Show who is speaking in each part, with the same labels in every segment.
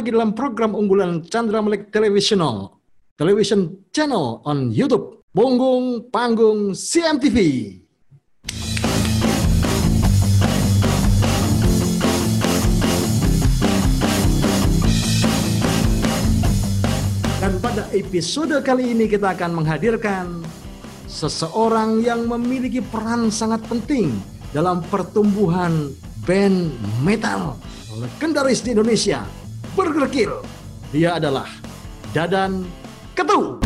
Speaker 1: lagi dalam program unggulan Chandra Melek Televisional, television channel on YouTube, Punggung Panggung CMTV. Dan pada episode kali ini kita akan menghadirkan seseorang yang memiliki peran sangat penting dalam pertumbuhan band metal legendaris di Indonesia, Burger Kill. Dia adalah Dadan Ketu.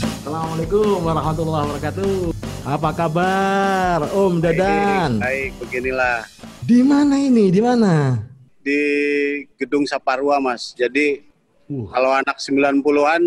Speaker 1: Assalamualaikum warahmatullahi wabarakatuh. Apa kabar, Om Dadan?
Speaker 2: Baik, beginilah
Speaker 1: Di mana ini? Di mana?
Speaker 2: di gedung Saparua Mas. Jadi
Speaker 1: Uh,
Speaker 2: kalau anak 90-an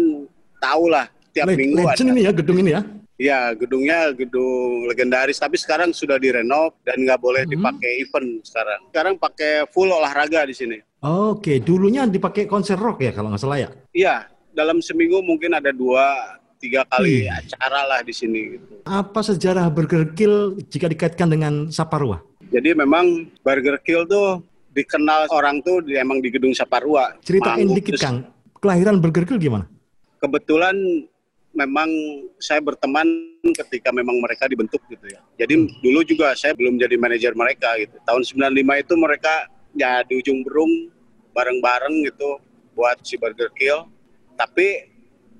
Speaker 2: tahu lah tiap
Speaker 1: le-
Speaker 2: minggu
Speaker 1: legend
Speaker 2: ada.
Speaker 1: ini ya, gedung ini ya.
Speaker 2: Iya, gedungnya gedung legendaris tapi sekarang sudah direnov dan nggak boleh
Speaker 1: Mhm.
Speaker 2: dipakai event sekarang. Sekarang pakai full olahraga di sini.
Speaker 1: Oke, dulunya dipakai konser rock ya kalau nggak salah ya.
Speaker 2: Iya, dalam seminggu mungkin ada dua tiga kali
Speaker 1: Wih.
Speaker 2: acara lah di sini gitu.
Speaker 1: Apa sejarah Burger Kill jika dikaitkan dengan Saparua?
Speaker 2: Jadi memang Burger Kill tuh dikenal orang tuh di, emang di gedung Saparua.
Speaker 1: Ceritain dikit
Speaker 2: terus
Speaker 1: Kang, kelahiran Burger Kill gimana?
Speaker 2: kebetulan memang saya berteman ketika memang mereka dibentuk gitu ya. Jadi dulu juga saya belum jadi manajer mereka gitu. Tahun 95 itu mereka ya di ujung berung bareng-bareng gitu buat si Burger Kill. Tapi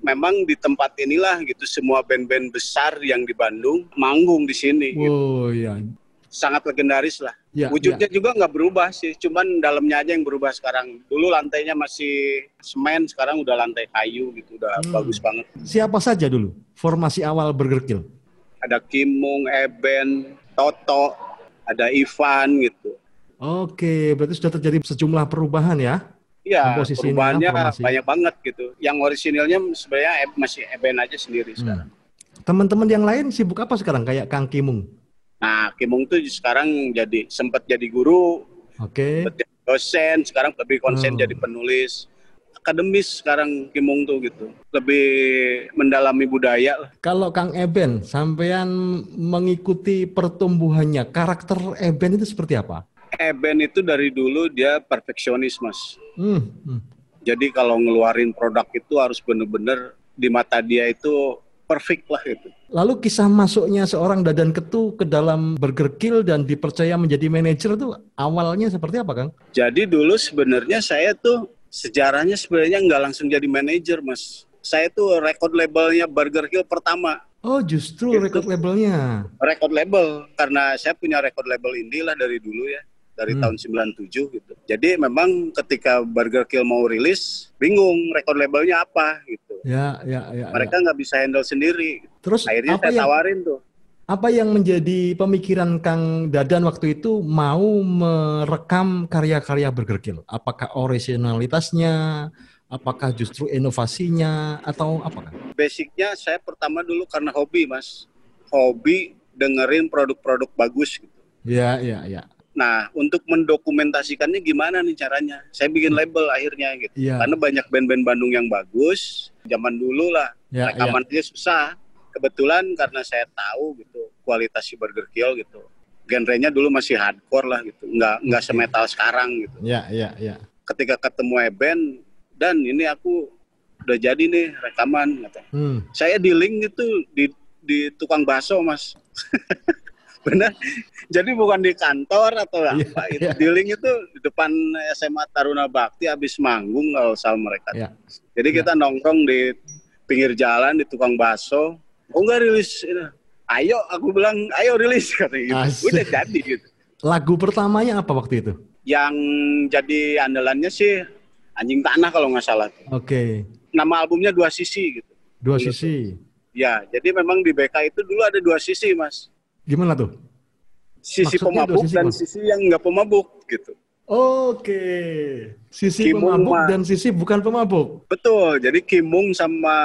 Speaker 2: memang di tempat inilah gitu semua band-band besar yang di Bandung manggung di sini. gitu.
Speaker 1: Oh iya.
Speaker 2: Sangat legendaris lah.
Speaker 1: Ya,
Speaker 2: Wujudnya juga nggak berubah sih, cuman dalamnya aja yang berubah sekarang. Dulu lantainya masih semen, sekarang udah lantai kayu gitu, udah
Speaker 1: Hmm.
Speaker 2: bagus banget.
Speaker 1: Siapa saja dulu formasi awal Burger Kill?
Speaker 2: ada Kimung, Eben, Toto, ada Ivan gitu.
Speaker 1: Oke, berarti sudah terjadi sejumlah perubahan ya?
Speaker 2: Iya, perubahannya
Speaker 1: formasi.
Speaker 2: banyak banget gitu. Yang orisinilnya sebenarnya Eb- masih Eben aja sendiri sekarang.
Speaker 1: Hmm. Teman-teman yang lain sibuk apa sekarang kayak Kang Kimung?
Speaker 2: Nah, Kimung tuh sekarang jadi sempat jadi guru,
Speaker 1: Oke.
Speaker 2: jadi dosen, sekarang lebih konsen
Speaker 1: Hmm.
Speaker 2: jadi penulis. Akademis sekarang Kimung tuh gitu. Lebih mendalami budaya lah.
Speaker 1: Kalau Kang Eben, sampean mengikuti pertumbuhannya, karakter Eben itu seperti apa?
Speaker 2: Eben itu dari dulu dia perfeksionis, Mas.
Speaker 1: Hmm, hmm.
Speaker 2: Jadi kalau ngeluarin produk itu harus bener-bener di mata dia itu perfect lah gitu.
Speaker 1: Lalu kisah masuknya seorang Dadan Ketu ke dalam Burger Kill dan dipercaya menjadi manajer itu awalnya seperti apa, Kang?
Speaker 2: Jadi dulu sebenarnya saya tuh sejarahnya sebenarnya nggak langsung jadi manajer, Mas. Saya tuh record labelnya Burger Kill pertama.
Speaker 1: Oh, justru
Speaker 2: Gitu.
Speaker 1: record labelnya.
Speaker 2: Record label karena saya punya record label indie lah dari dulu ya, dari
Speaker 1: Hmm.
Speaker 2: tahun 97 gitu. Jadi memang ketika Burger Kill mau rilis, bingung record labelnya apa gitu.
Speaker 1: Ya, ya, ya.
Speaker 2: Mereka
Speaker 1: ya.
Speaker 2: nggak bisa handle sendiri.
Speaker 1: Terus
Speaker 2: Akhirnya
Speaker 1: apa
Speaker 2: saya
Speaker 1: yang
Speaker 2: tawarin tuh.
Speaker 1: apa yang menjadi pemikiran Kang Dadan waktu itu mau merekam karya-karya Burger Kill? Apakah originalitasnya, apakah justru inovasinya atau apa?
Speaker 2: Basicnya saya pertama dulu karena hobi, Mas. Hobi dengerin produk-produk bagus gitu.
Speaker 1: Ya, ya, ya.
Speaker 2: Nah, untuk mendokumentasikannya gimana nih caranya? Saya bikin label akhirnya gitu.
Speaker 1: Iya.
Speaker 2: Karena banyak band-band Bandung yang bagus. Zaman dulu lah,
Speaker 1: Ya, ya.
Speaker 2: rekamannya susah. Kebetulan karena saya tahu gitu kualitas si Burger Kill gitu. Genrenya dulu masih hardcore lah gitu, nggak nggak semetal sekarang gitu.
Speaker 1: Ya, ya, ya.
Speaker 2: Ketika ketemu Eben dan ini aku udah jadi nih rekaman kata.
Speaker 1: Hmm.
Speaker 2: Saya di link itu di di tukang bakso mas. Benar. Jadi bukan di kantor atau
Speaker 1: Iya,
Speaker 2: apa itu.
Speaker 1: iya.
Speaker 2: Di link itu di depan SMA Taruna Bakti habis manggung kalau sama mereka.
Speaker 1: Ya.
Speaker 2: Jadi
Speaker 1: Iya.
Speaker 2: kita nongkrong di pinggir jalan di tukang bakso. Oh enggak rilis. Ayo aku bilang ayo rilis kata gitu.
Speaker 1: Asik.
Speaker 2: Udah jadi gitu.
Speaker 1: Lagu pertamanya apa waktu itu?
Speaker 2: Yang jadi andalannya sih Anjing Tanah kalau nggak salah.
Speaker 1: Oke.
Speaker 2: Nama albumnya dua sisi gitu.
Speaker 1: Dua sisi.
Speaker 2: Ya, jadi memang di BK itu dulu ada dua sisi, Mas.
Speaker 1: Gimana tuh?
Speaker 2: Sisi
Speaker 1: Maksudnya
Speaker 2: pemabuk
Speaker 1: sisi,
Speaker 2: dan sisi yang nggak pemabuk gitu.
Speaker 1: Oke. Sisi
Speaker 2: Kimung
Speaker 1: pemabuk
Speaker 2: mah-
Speaker 1: dan sisi bukan pemabuk.
Speaker 2: Betul. Jadi Kimung sama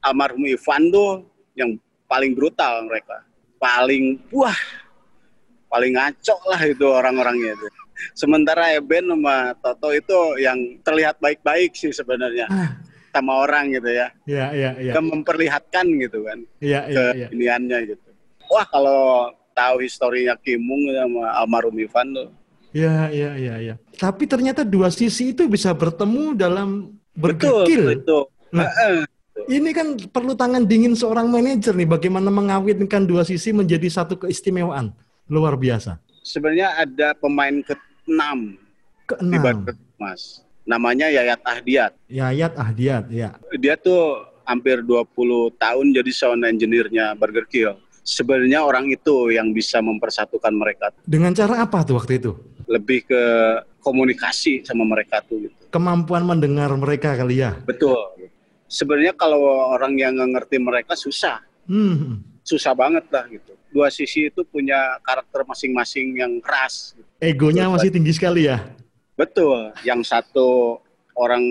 Speaker 2: almarhum Ivan tuh yang paling brutal mereka. Paling wah paling ngaco lah itu orang-orangnya itu. Sementara Eben sama Toto itu yang terlihat baik-baik sih sebenarnya
Speaker 1: Ah.
Speaker 2: sama orang gitu ya.
Speaker 1: Ya, ya, ya.
Speaker 2: Yang memperlihatkan gitu kan
Speaker 1: Ya, ya, ya.
Speaker 2: keiniannya gitu. Wah kalau tahu historinya Kimung sama almarhum Ivan tuh
Speaker 1: Ya, ya, ya, ya. Tapi ternyata dua sisi itu bisa bertemu dalam
Speaker 2: betul
Speaker 1: bergekil.
Speaker 2: itu.
Speaker 1: Nah. Ini kan perlu tangan dingin seorang manajer nih, bagaimana mengawinkan dua sisi menjadi satu keistimewaan. Luar biasa.
Speaker 2: Sebenarnya ada pemain ke-6 di
Speaker 1: Keenam,
Speaker 2: Barber Mas. Namanya Yayat Ahdiat.
Speaker 1: Yayat Ahdiat, ya.
Speaker 2: Dia tuh hampir 20 tahun jadi sound engineer-nya Burger Kill. Sebenarnya orang itu yang bisa mempersatukan mereka.
Speaker 1: Dengan cara apa tuh waktu itu?
Speaker 2: Lebih ke komunikasi sama mereka tuh gitu.
Speaker 1: Kemampuan mendengar mereka kali ya.
Speaker 2: Betul. Sebenarnya kalau orang yang nggak ngerti mereka susah.
Speaker 1: Hmm.
Speaker 2: Susah banget lah gitu. Dua sisi itu punya karakter masing-masing yang keras. gitu.
Speaker 1: Egonya masih tinggi sekali ya.
Speaker 2: Betul. Yang satu orang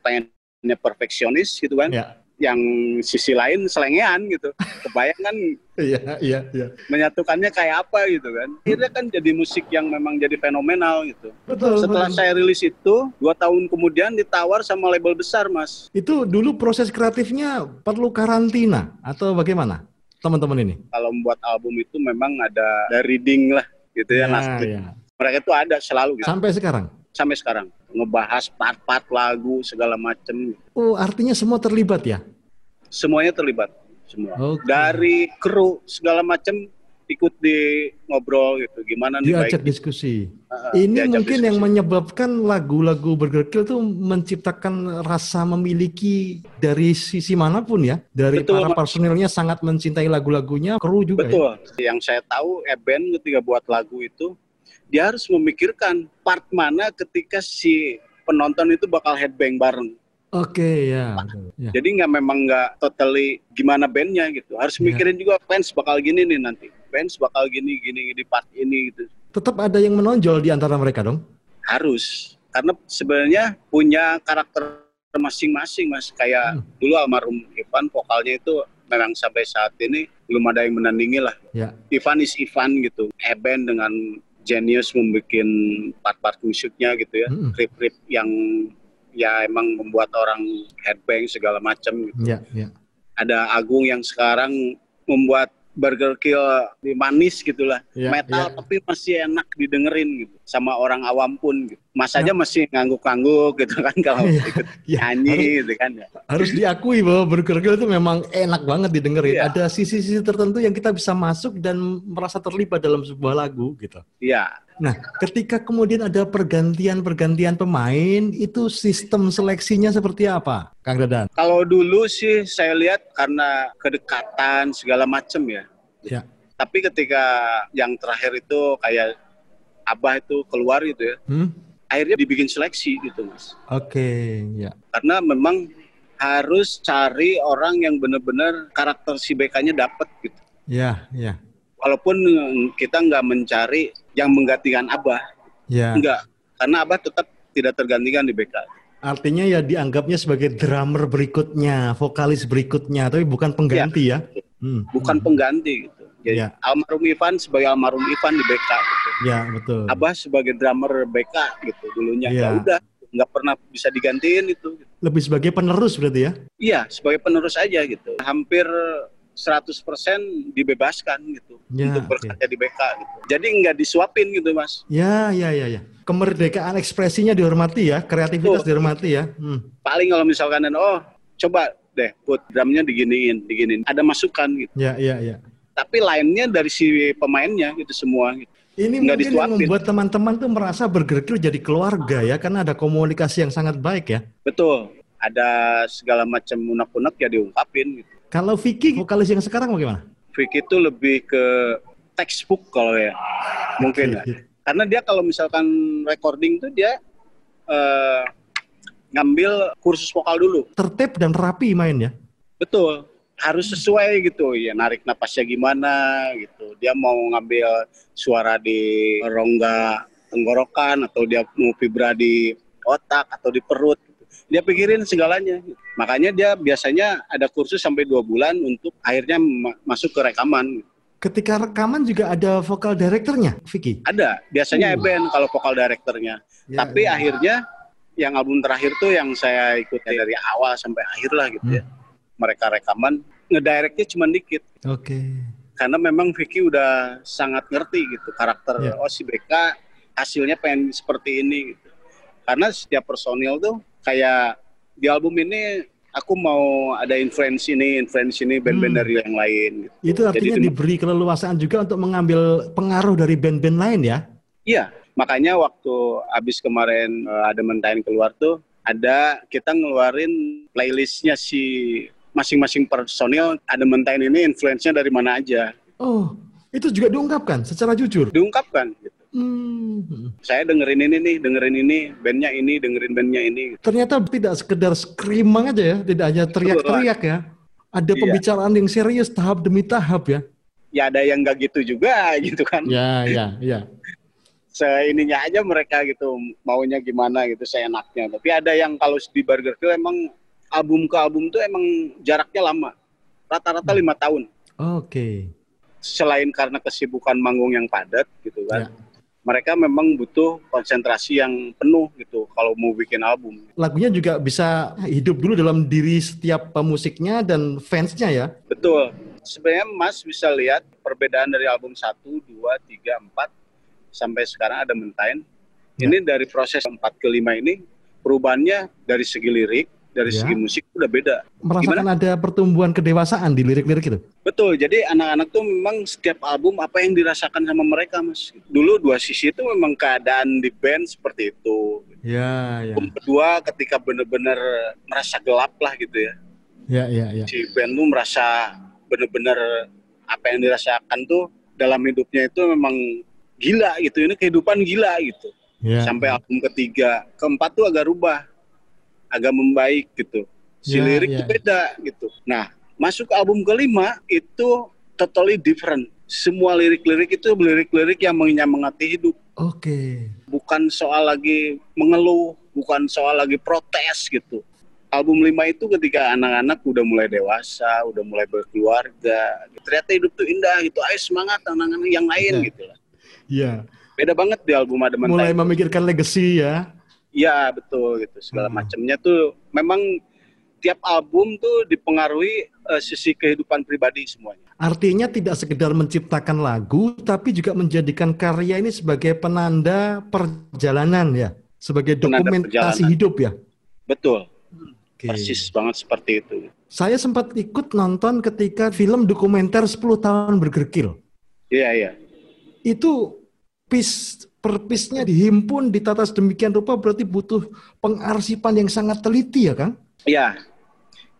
Speaker 2: pengennya perfeksionis gitu kan.
Speaker 1: Ya.
Speaker 2: Yang sisi lain selengean gitu. Kebayang kan
Speaker 1: Iya, iya, iya.
Speaker 2: menyatukannya kayak apa gitu kan. Akhirnya kan jadi musik yang memang jadi fenomenal gitu.
Speaker 1: Betul.
Speaker 2: Setelah
Speaker 1: betul.
Speaker 2: saya rilis itu, dua tahun kemudian ditawar sama label besar mas.
Speaker 1: Itu dulu proses kreatifnya perlu karantina atau bagaimana? Teman-teman ini.
Speaker 2: Kalau membuat album itu memang ada, ada reading lah gitu ya. naskah.
Speaker 1: ya.
Speaker 2: Mereka itu ada selalu gitu.
Speaker 1: Sampai sekarang.
Speaker 2: sampai sekarang ngebahas part-part lagu segala macem
Speaker 1: Oh, artinya semua terlibat ya?
Speaker 2: semuanya terlibat semua
Speaker 1: Oke.
Speaker 2: dari kru segala macem ikut di ngobrol gitu gimana nih
Speaker 1: Diajak
Speaker 2: baik
Speaker 1: diskusi.
Speaker 2: Heeh,
Speaker 1: Ini
Speaker 2: diajak
Speaker 1: mungkin
Speaker 2: diskusi.
Speaker 1: yang menyebabkan lagu-lagu Burger Kill tuh menciptakan rasa memiliki dari sisi mana pun ya. Dari
Speaker 2: Betul,
Speaker 1: para personilnya sangat mencintai lagu-lagunya, kru juga ya.
Speaker 2: betul yang saya tahu Eben ketika buat lagu itu dia harus memikirkan part mana ketika si penonton itu bakal headbang bareng
Speaker 1: Oke, ya. betul. ya.
Speaker 2: jadi nggak memang nggak totally gimana bandnya gitu harus
Speaker 1: Iya.
Speaker 2: mikirin juga fans bakal gini nih nanti fans bakal gini gini di part ini gitu
Speaker 1: Tetap ada yang menonjol di antara mereka dong.
Speaker 2: harus karena sebenarnya punya karakter masing-masing mas kayak
Speaker 1: Hmm.
Speaker 2: dulu almarhum Ivan vokalnya itu memang sampai saat ini belum ada yang menandingi lah
Speaker 1: Ya.
Speaker 2: Ivan is Ivan gitu Eben dengan genius membuat part-part musiknya gitu ya
Speaker 1: Mm-mm.
Speaker 2: rip-rip yang ya emang membuat orang headbang segala macam gitu.
Speaker 1: Ya, ya.
Speaker 2: ada Agung yang sekarang membuat Burger Kill di manis gitulah
Speaker 1: Ya,
Speaker 2: metal
Speaker 1: ya.
Speaker 2: tapi masih enak didengerin gitu sama orang awam pun gitu. Mas aja masih ngangguk-ngangguk gitu kan kalau
Speaker 1: Iya,
Speaker 2: ikut
Speaker 1: ya.
Speaker 2: nyanyi gitu kan ya.
Speaker 1: Harus diakui bahwa Burger Kill itu memang enak banget didengerin.
Speaker 2: Iya.
Speaker 1: Ada sisi-sisi tertentu yang kita bisa masuk dan merasa terlibat dalam sebuah lagu gitu.
Speaker 2: Iya,
Speaker 1: Nah, ketika kemudian ada pergantian-pergantian pemain, itu sistem seleksinya seperti apa, Kang Dadan?
Speaker 2: kalau dulu sih saya lihat karena kedekatan segala macem ya.
Speaker 1: Ya.
Speaker 2: Tapi ketika yang terakhir itu kayak Abah itu keluar gitu ya,
Speaker 1: Hmm?
Speaker 2: akhirnya dibikin seleksi gitu mas.
Speaker 1: Oke, ya.
Speaker 2: Karena memang harus cari orang yang benar-benar karakter si BK-nya dapat gitu.
Speaker 1: Ya, ya.
Speaker 2: Walaupun mm, kita nggak mencari yang menggantikan Abah,
Speaker 1: Ya.
Speaker 2: enggak. Karena Abah tetap tidak tergantikan di BK.
Speaker 1: Artinya ya dianggapnya sebagai drummer berikutnya, vokalis berikutnya, tapi bukan pengganti ya. Hmm.
Speaker 2: Bukan pengganti gitu. Jadi
Speaker 1: Ya.
Speaker 2: almarhum Ivan sebagai almarhum Ivan di BK gitu.
Speaker 1: Ya, betul.
Speaker 2: Abah sebagai drummer BK gitu dulunya.
Speaker 1: Iya.
Speaker 2: Ya udah, nggak pernah bisa digantiin itu.
Speaker 1: Lebih sebagai penerus berarti ya?
Speaker 2: Iya, sebagai penerus aja gitu. Hampir 100% dibebaskan gitu
Speaker 1: Ya,
Speaker 2: untuk
Speaker 1: oke.
Speaker 2: berkarya di BK gitu. Jadi nggak disuapin gitu, Mas.
Speaker 1: Ya, ya, ya, ya. Kemerdekaan ekspresinya dihormati ya, kreativitas
Speaker 2: Betul.
Speaker 1: dihormati ya. Hmm.
Speaker 2: Paling kalau misalkan oh, coba deh put drumnya diginiin, diginiin. Ada masukan gitu.
Speaker 1: Ya, ya, ya.
Speaker 2: Tapi lainnya dari si pemainnya gitu semua gitu.
Speaker 1: Ini
Speaker 2: Nggak
Speaker 1: mungkin yang membuat teman-teman tuh merasa Burger Kill jadi keluarga ya, karena ada komunikasi yang sangat baik ya.
Speaker 2: Betul. Ada segala macam unek-unek ya diungkapin gitu.
Speaker 1: Kalau Vicky, vokalis yang sekarang bagaimana?
Speaker 2: Vicky itu lebih ke textbook kalau ya. Mungkin ya. Karena dia kalau misalkan recording tuh dia eh, ngambil kursus vokal dulu.
Speaker 1: Tertib dan rapi main ya.
Speaker 2: Betul. Harus sesuai gitu. Ya narik napasnya gimana gitu. Dia mau ngambil suara di rongga tenggorokan atau dia mau fibra di otak atau di perut. gitu. Dia pikirin segalanya. Makanya dia biasanya ada kursus sampai dua bulan untuk akhirnya ma- masuk ke rekaman.
Speaker 1: Ketika rekaman juga ada vokal directornya, Vicky.
Speaker 2: Ada, biasanya
Speaker 1: Uh.
Speaker 2: Eben kalau vokal direkturnya.
Speaker 1: Ya,
Speaker 2: Tapi
Speaker 1: ya.
Speaker 2: akhirnya yang album terakhir tuh yang saya ikuti dari awal sampai akhir lah gitu
Speaker 1: Hmm.
Speaker 2: ya. Mereka rekaman, ngedirectnya cuma dikit.
Speaker 1: Oke.
Speaker 2: Karena memang Vicky udah sangat ngerti gitu karakter.
Speaker 1: Ya.
Speaker 2: Oh si BK hasilnya pengen seperti ini gitu. Karena setiap personil tuh kayak di album ini aku mau ada influence ini, influence ini band-band
Speaker 1: Hmm.
Speaker 2: dari yang lain gitu.
Speaker 1: Itu artinya
Speaker 2: Jadi-
Speaker 1: diberi keleluasaan juga untuk mengambil pengaruh dari band-band lain ya?
Speaker 2: Iya, makanya waktu abis kemarin uh, ada mentain keluar tuh ada kita ngeluarin playlistnya si masing-masing personil ada mentain ini influence-nya dari mana aja
Speaker 1: Oh, itu juga diungkapkan secara jujur.
Speaker 2: diungkapkan gitu.
Speaker 1: Hmm.
Speaker 2: Saya dengerin ini nih, dengerin ini, bandnya ini, dengerin bandnya ini.
Speaker 1: Ternyata tidak sekedar screaming aja ya, tidak hanya teriak-teriak ya. Ada
Speaker 2: Iya.
Speaker 1: pembicaraan yang serius tahap demi tahap ya.
Speaker 2: Ya ada yang nggak gitu juga gitu kan.
Speaker 1: Ya, ya, ya.
Speaker 2: Seininya aja mereka gitu maunya gimana gitu seenaknya. Tapi ada yang kalau di Burger Kill emang album ke album tuh emang jaraknya lama. Rata-rata lima tahun.
Speaker 1: Oke.
Speaker 2: selain karena kesibukan manggung yang padat gitu kan, mereka memang butuh konsentrasi yang penuh gitu kalau mau bikin album.
Speaker 1: Lagunya juga bisa hidup dulu dalam diri setiap pemusiknya dan fansnya ya.
Speaker 2: Betul. Sebenarnya Mas bisa lihat perbedaan dari album 1, 2, 3, 4 sampai sekarang ada Mentain.
Speaker 1: Ya.
Speaker 2: Ini dari proses 4 ke 5 ini perubahannya dari segi lirik, dari
Speaker 1: Ya.
Speaker 2: segi musik udah beda.
Speaker 1: Merasakan ada pertumbuhan kedewasaan di lirik-lirik itu.
Speaker 2: Betul. Jadi anak-anak tuh memang setiap album apa yang dirasakan sama mereka, Mas. Dulu dua sisi itu memang keadaan di band seperti itu.
Speaker 1: Ya, ya.
Speaker 2: Album kedua ketika bener-bener merasa gelap lah gitu ya.
Speaker 1: Ya, ya, ya.
Speaker 2: Si band tuh merasa bener-bener apa yang dirasakan tuh dalam hidupnya itu memang gila gitu. Ini kehidupan gila gitu.
Speaker 1: Ya.
Speaker 2: Sampai album ketiga, keempat tuh agak rubah, agak membaik gitu. Si
Speaker 1: Ya,
Speaker 2: lirik tuh beda gitu. Nah, masuk ke album kelima itu totally different. Semua lirik-lirik itu lirik-lirik yang menyemangati hidup.
Speaker 1: Oke.
Speaker 2: bukan soal lagi mengeluh, bukan soal lagi protes gitu. Album 5 itu ketika anak-anak udah mulai dewasa, udah mulai berkeluarga, ternyata hidup tuh indah gitu. Ayo semangat anak-anak yang lain
Speaker 1: Ya.
Speaker 2: gitu lah.
Speaker 1: Ya.
Speaker 2: Beda banget di album ada
Speaker 1: Mulai memikirkan legacy ya.
Speaker 2: Iya betul gitu. Segala
Speaker 1: Hmm.
Speaker 2: macamnya tuh memang tiap album tuh dipengaruhi eh, sisi kehidupan pribadi semuanya.
Speaker 1: Artinya tidak sekedar menciptakan lagu, tapi juga menjadikan karya ini sebagai penanda perjalanan ya, sebagai dokumentasi hidup ya.
Speaker 2: Betul,
Speaker 1: Oke.
Speaker 2: persis banget seperti itu.
Speaker 1: Saya sempat ikut nonton ketika film dokumenter 10 tahun Burger Kill.
Speaker 2: Iya iya.
Speaker 1: Itu piece per piece-nya dihimpun, ditata sedemikian rupa berarti butuh pengarsipan yang sangat teliti ya, Kang?
Speaker 2: Iya.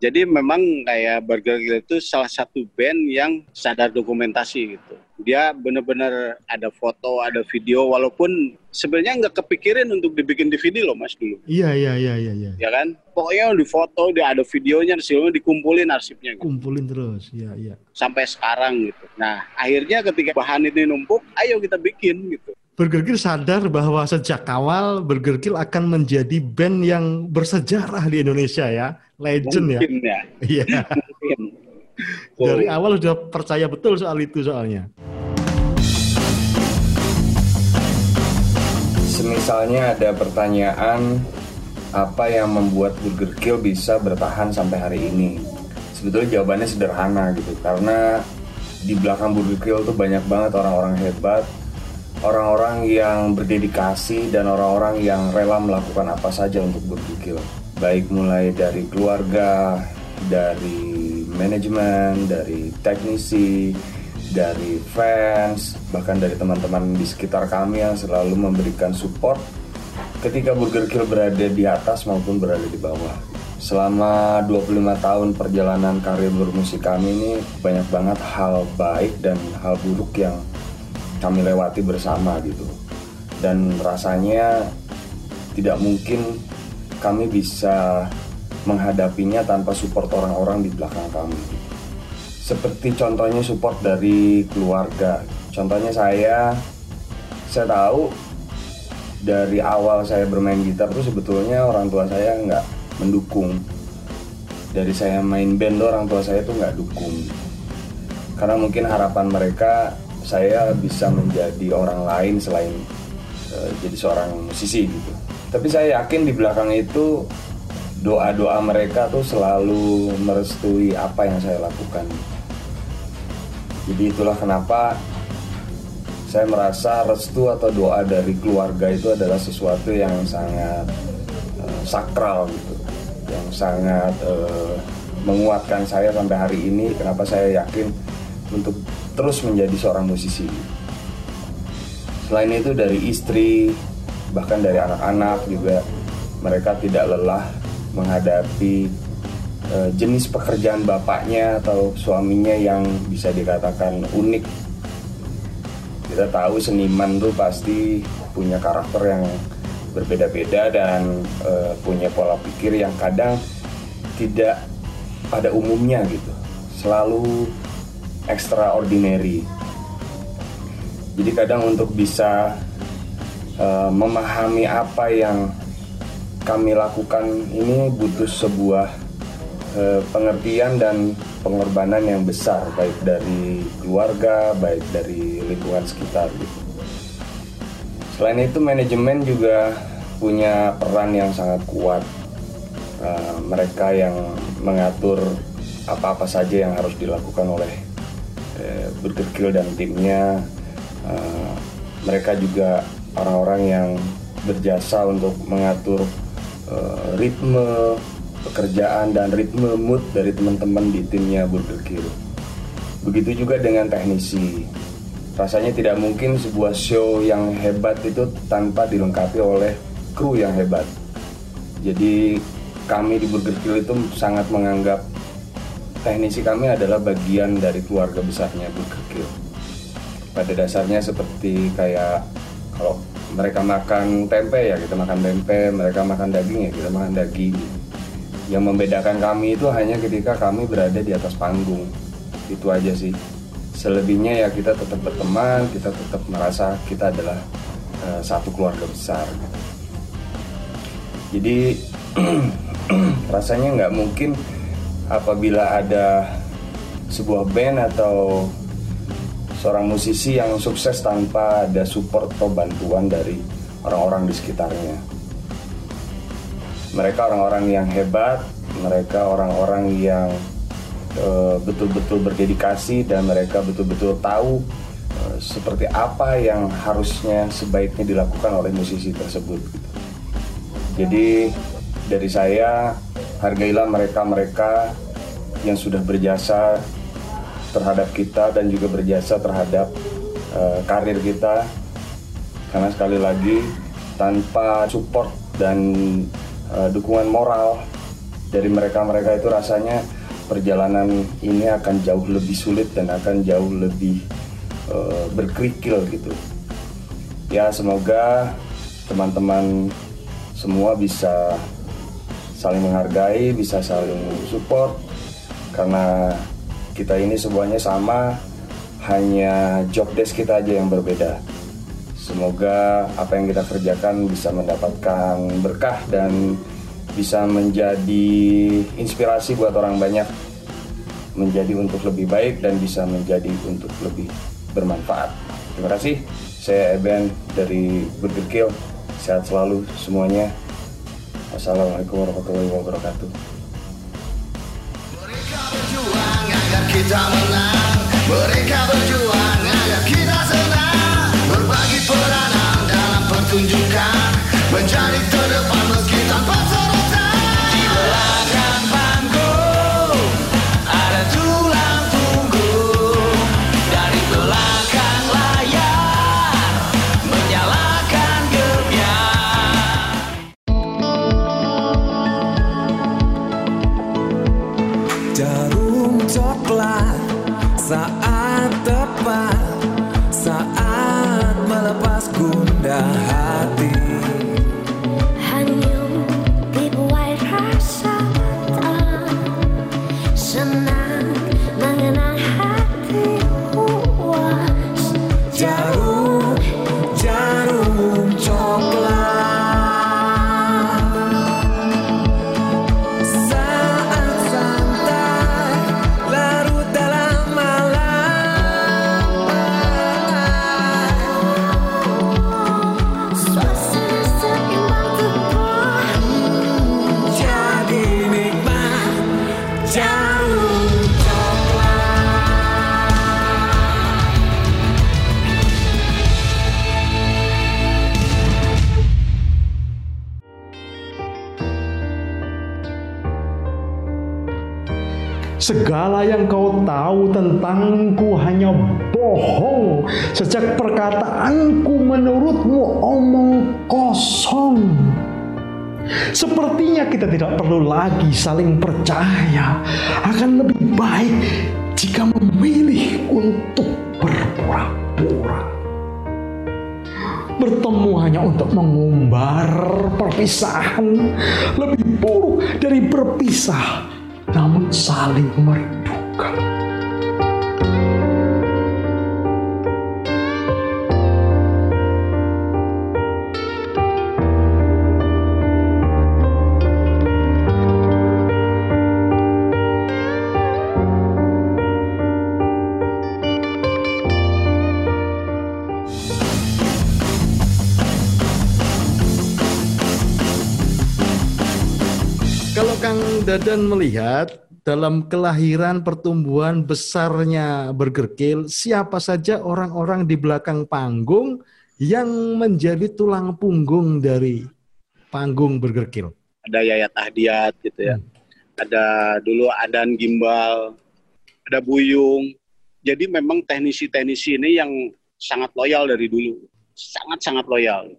Speaker 2: Jadi memang kayak Burger Kill itu salah satu band yang sadar dokumentasi gitu. Dia benar-benar ada foto, ada video, walaupun sebenarnya nggak kepikirin untuk dibikin DVD loh mas dulu,
Speaker 1: Iya, iya, iya, iya, iya.
Speaker 2: ya kan? Pokoknya di foto, dia ada videonya, hasilnya dikumpulin arsipnya gitu.
Speaker 1: Kumpulin terus, iya, iya.
Speaker 2: sampai sekarang gitu. Nah akhirnya ketika bahan ini numpuk, ayo kita bikin gitu.
Speaker 1: Burger Kill sadar bahwa sejak awal Burger Kill akan menjadi band yang bersejarah di Indonesia ya, legend ya.
Speaker 2: Mungkin ya,
Speaker 1: Iya.
Speaker 2: mungkin.
Speaker 1: Dari
Speaker 2: Oh.
Speaker 1: awal udah percaya betul soal itu soalnya.
Speaker 3: Semisalnya ada pertanyaan apa yang membuat Burger Kill bisa bertahan sampai hari ini? Sebetulnya jawabannya sederhana gitu karena di belakang Burger Kill tuh banyak banget orang-orang hebat, orang-orang yang berdedikasi dan orang-orang yang rela melakukan apa saja untuk Kill. Baik mulai dari keluarga, dari manajemen, dari teknisi, dari fans, bahkan dari teman-teman di sekitar kami yang selalu memberikan support ketika Burger Kill berada di atas maupun berada di bawah. Selama 25 tahun perjalanan karir bermusik kami ini banyak banget hal baik dan hal buruk yang kami lewati bersama gitu. Dan rasanya tidak mungkin kami bisa menghadapinya tanpa support orang-orang di belakang kami. Seperti contohnya support dari keluarga. Contohnya saya, saya tahu dari awal saya bermain gitar tuh sebetulnya orang tua saya nggak mendukung dari saya main band orang tua saya tuh nggak dukung karena mungkin harapan mereka saya bisa menjadi orang lain selain uh, jadi seorang musisi gitu. Tapi saya yakin di belakang itu doa-doa mereka tuh selalu merestui apa yang saya lakukan. Jadi itulah kenapa saya merasa restu atau doa dari keluarga itu adalah sesuatu yang sangat uh, sakral gitu. Yang sangat uh, menguatkan saya sampai hari ini. Kenapa saya yakin untuk terus menjadi seorang musisi. Selain itu dari istri bahkan dari anak-anak juga mereka tidak lelah menghadapi uh, jenis pekerjaan bapaknya atau suaminya yang bisa dikatakan unik. Kita tahu seniman tuh pasti punya karakter yang berbeda-beda dan uh, punya pola pikir yang kadang tidak pada umumnya gitu. Selalu extraordinary jadi kadang untuk bisa uh, memahami apa yang kami lakukan ini butuh sebuah uh, pengertian dan pengorbanan yang besar baik dari keluarga baik dari lingkungan sekitar gitu Selain itu manajemen juga punya peran yang sangat kuat. Uh, mereka yang mengatur apa-apa saja yang harus dilakukan oleh Burger Kill dan timnya. Uh, mereka juga orang-orang yang berjasa untuk mengatur uh, ritme pekerjaan dan ritme mood dari teman-teman di timnya Burger Kill. Begitu juga dengan teknisi rasanya tidak mungkin sebuah show yang hebat itu tanpa dilengkapi oleh kru yang hebat. Jadi kami di Burger Kill itu sangat menganggap teknisi kami adalah bagian dari keluarga besarnya Burger Kill. Pada dasarnya seperti kayak kalau mereka makan tempe ya kita makan tempe, mereka makan daging ya kita makan daging. Yang membedakan kami itu hanya ketika kami berada di atas panggung. Itu aja sih selebihnya ya kita tetap berteman kita tetap merasa kita adalah uh, satu keluarga besar jadi rasanya nggak mungkin apabila ada sebuah band atau seorang musisi yang sukses tanpa ada support atau bantuan dari orang-orang di sekitarnya mereka orang-orang yang hebat mereka orang-orang yang Eh, betul-betul berdedikasi dan mereka betul-betul tahu uh, seperti apa yang harusnya sebaiknya dilakukan oleh musisi tersebut. Jadi dari saya hargailah mereka-mereka yang sudah berjasa terhadap kita dan juga berjasa terhadap uh, karir kita karena sekali lagi tanpa support dan uh, dukungan moral dari mereka-mereka itu rasanya perjalanan ini akan jauh lebih sulit dan akan jauh lebih uh, berkerikil gitu. Ya semoga teman-teman semua bisa saling menghargai, bisa saling support karena kita ini semuanya sama, hanya job desk kita aja yang berbeda. Semoga apa yang kita kerjakan bisa mendapatkan berkah dan bisa menjadi inspirasi buat orang banyak menjadi untuk lebih baik dan bisa menjadi untuk lebih bermanfaat. Terima kasih. Saya Eben dari Burger Kill. Sehat selalu semuanya. Wassalamualaikum warahmatullahi wabarakatuh.
Speaker 4: Mereka berjuang agar kita menang. Mereka berjuang
Speaker 1: Segala yang kau tahu tentangku hanya bohong. Sejak perkataanku menurutmu omong kosong. Sepertinya kita tidak perlu lagi saling percaya. Akan lebih baik jika memilih untuk berpura-pura. Bertemu hanya untuk mengumbar perpisahan lebih buruk dari berpisah, namun saling merindukan. Dadan melihat dalam kelahiran pertumbuhan besarnya Burger Kill, siapa saja orang-orang di belakang panggung yang menjadi tulang punggung dari panggung Burger Kill?
Speaker 2: Ada Yayat Ahdiat gitu ya. Ada dulu Adan Gimbal, ada Buyung. Jadi memang teknisi-teknisi ini yang sangat loyal dari dulu. Sangat-sangat loyal.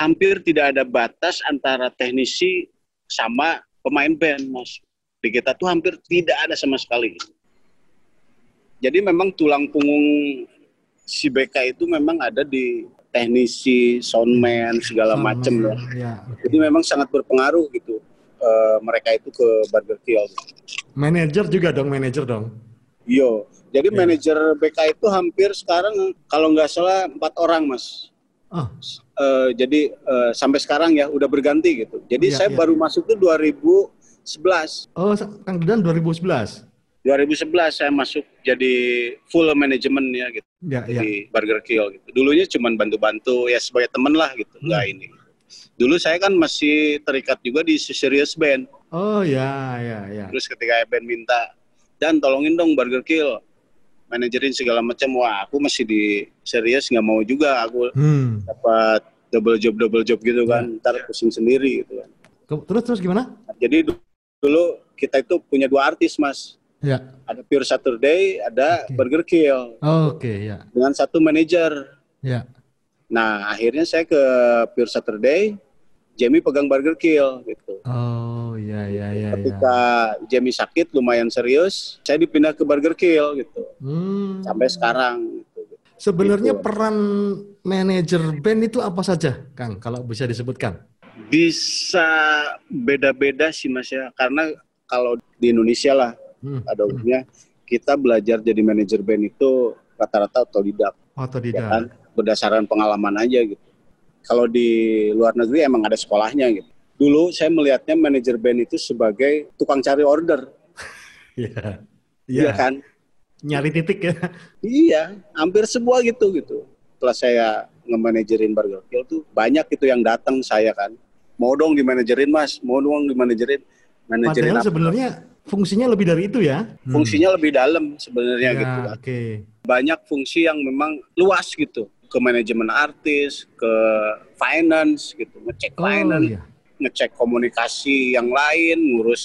Speaker 2: Hampir tidak ada batas antara teknisi sama pemain band, Mas. Di kita tuh hampir tidak ada sama sekali. Jadi memang tulang punggung si BK itu memang ada di teknisi, soundman, segala macam ya.
Speaker 1: Ya,
Speaker 2: Jadi memang sangat berpengaruh gitu eh, mereka itu ke Burger Kill.
Speaker 1: Manajer juga dong, manajer dong.
Speaker 2: Yo, jadi
Speaker 1: Iya.
Speaker 2: manajer BK itu hampir sekarang kalau nggak salah empat orang mas.
Speaker 1: Oh,
Speaker 2: Eh, jadi eh, sampai sekarang ya udah berganti gitu. Jadi
Speaker 1: Iya,
Speaker 2: saya
Speaker 1: iya.
Speaker 2: baru masuk tuh 2011.
Speaker 1: oh Kang Dadan 2011.
Speaker 2: 2011 saya masuk jadi full manajemen ya gitu
Speaker 1: Ya, ya.
Speaker 2: di Burger Kill gitu. Dulunya cuma bantu-bantu ya sebagai temen lah gitu,
Speaker 1: Hmm.
Speaker 2: nggak ini. Dulu saya kan masih terikat juga di Serious Band.
Speaker 1: Oh ya, ya, ya.
Speaker 2: Terus ketika band minta, dan tolongin dong Burger Kill, manajerin segala macam. Wah, aku masih di serius nggak mau juga. Aku
Speaker 1: Hmm.
Speaker 2: dapat double job double job gitu kan, ntar pusing sendiri gitu kan.
Speaker 1: Terus terus gimana?
Speaker 2: Jadi du- dulu kita itu punya dua artis mas,
Speaker 1: Ya.
Speaker 2: ada Pure Saturday, ada
Speaker 1: Oke.
Speaker 2: Burger Kill
Speaker 1: Oke, ya.
Speaker 2: dengan satu manajer.
Speaker 1: Ya.
Speaker 2: Nah akhirnya saya ke Pure Saturday, Jamie pegang Burger Kill gitu.
Speaker 1: Oh, ya, ya, ya, ya.
Speaker 2: Ketika Jamie sakit lumayan serius, saya dipindah ke Burger Kill gitu.
Speaker 1: Hmm.
Speaker 2: Sampai sekarang. Gitu.
Speaker 1: Sebenarnya
Speaker 2: Gitu.
Speaker 1: peran manajer band itu apa saja, Kang? Kalau bisa disebutkan?
Speaker 2: Bisa beda-beda sih mas ya, karena kalau di Indonesia lah
Speaker 1: Hmm.
Speaker 2: pada umumnya kita belajar jadi manajer band itu rata-rata otodidak, ya
Speaker 1: Otodidak.
Speaker 2: kan, berdasarkan pengalaman aja gitu. Kalau di luar negeri emang ada sekolahnya gitu. Dulu saya melihatnya manajer band itu sebagai tukang cari order,
Speaker 1: Iya.
Speaker 2: iya
Speaker 1: Iya.
Speaker 2: kan?
Speaker 1: Nyari titik ya.
Speaker 2: Iya, hampir semua gitu gitu. Setelah saya nge-manajerin Burger Kill tuh banyak itu yang datang saya kan. Mau dong dimanajerin mas, mau dong dimanajerin. Manajerin
Speaker 1: Padahal sebenarnya fungsinya lebih dari itu ya.
Speaker 2: Fungsinya lebih dalam sebenarnya
Speaker 1: Ya,
Speaker 2: gitu kan.
Speaker 1: Oke.
Speaker 2: Banyak fungsi yang memang luas gitu. Ke manajemen artis, ke finance gitu, ngecek
Speaker 1: Oh,
Speaker 2: finance,
Speaker 1: iya.
Speaker 2: ngecek komunikasi yang lain, ngurus,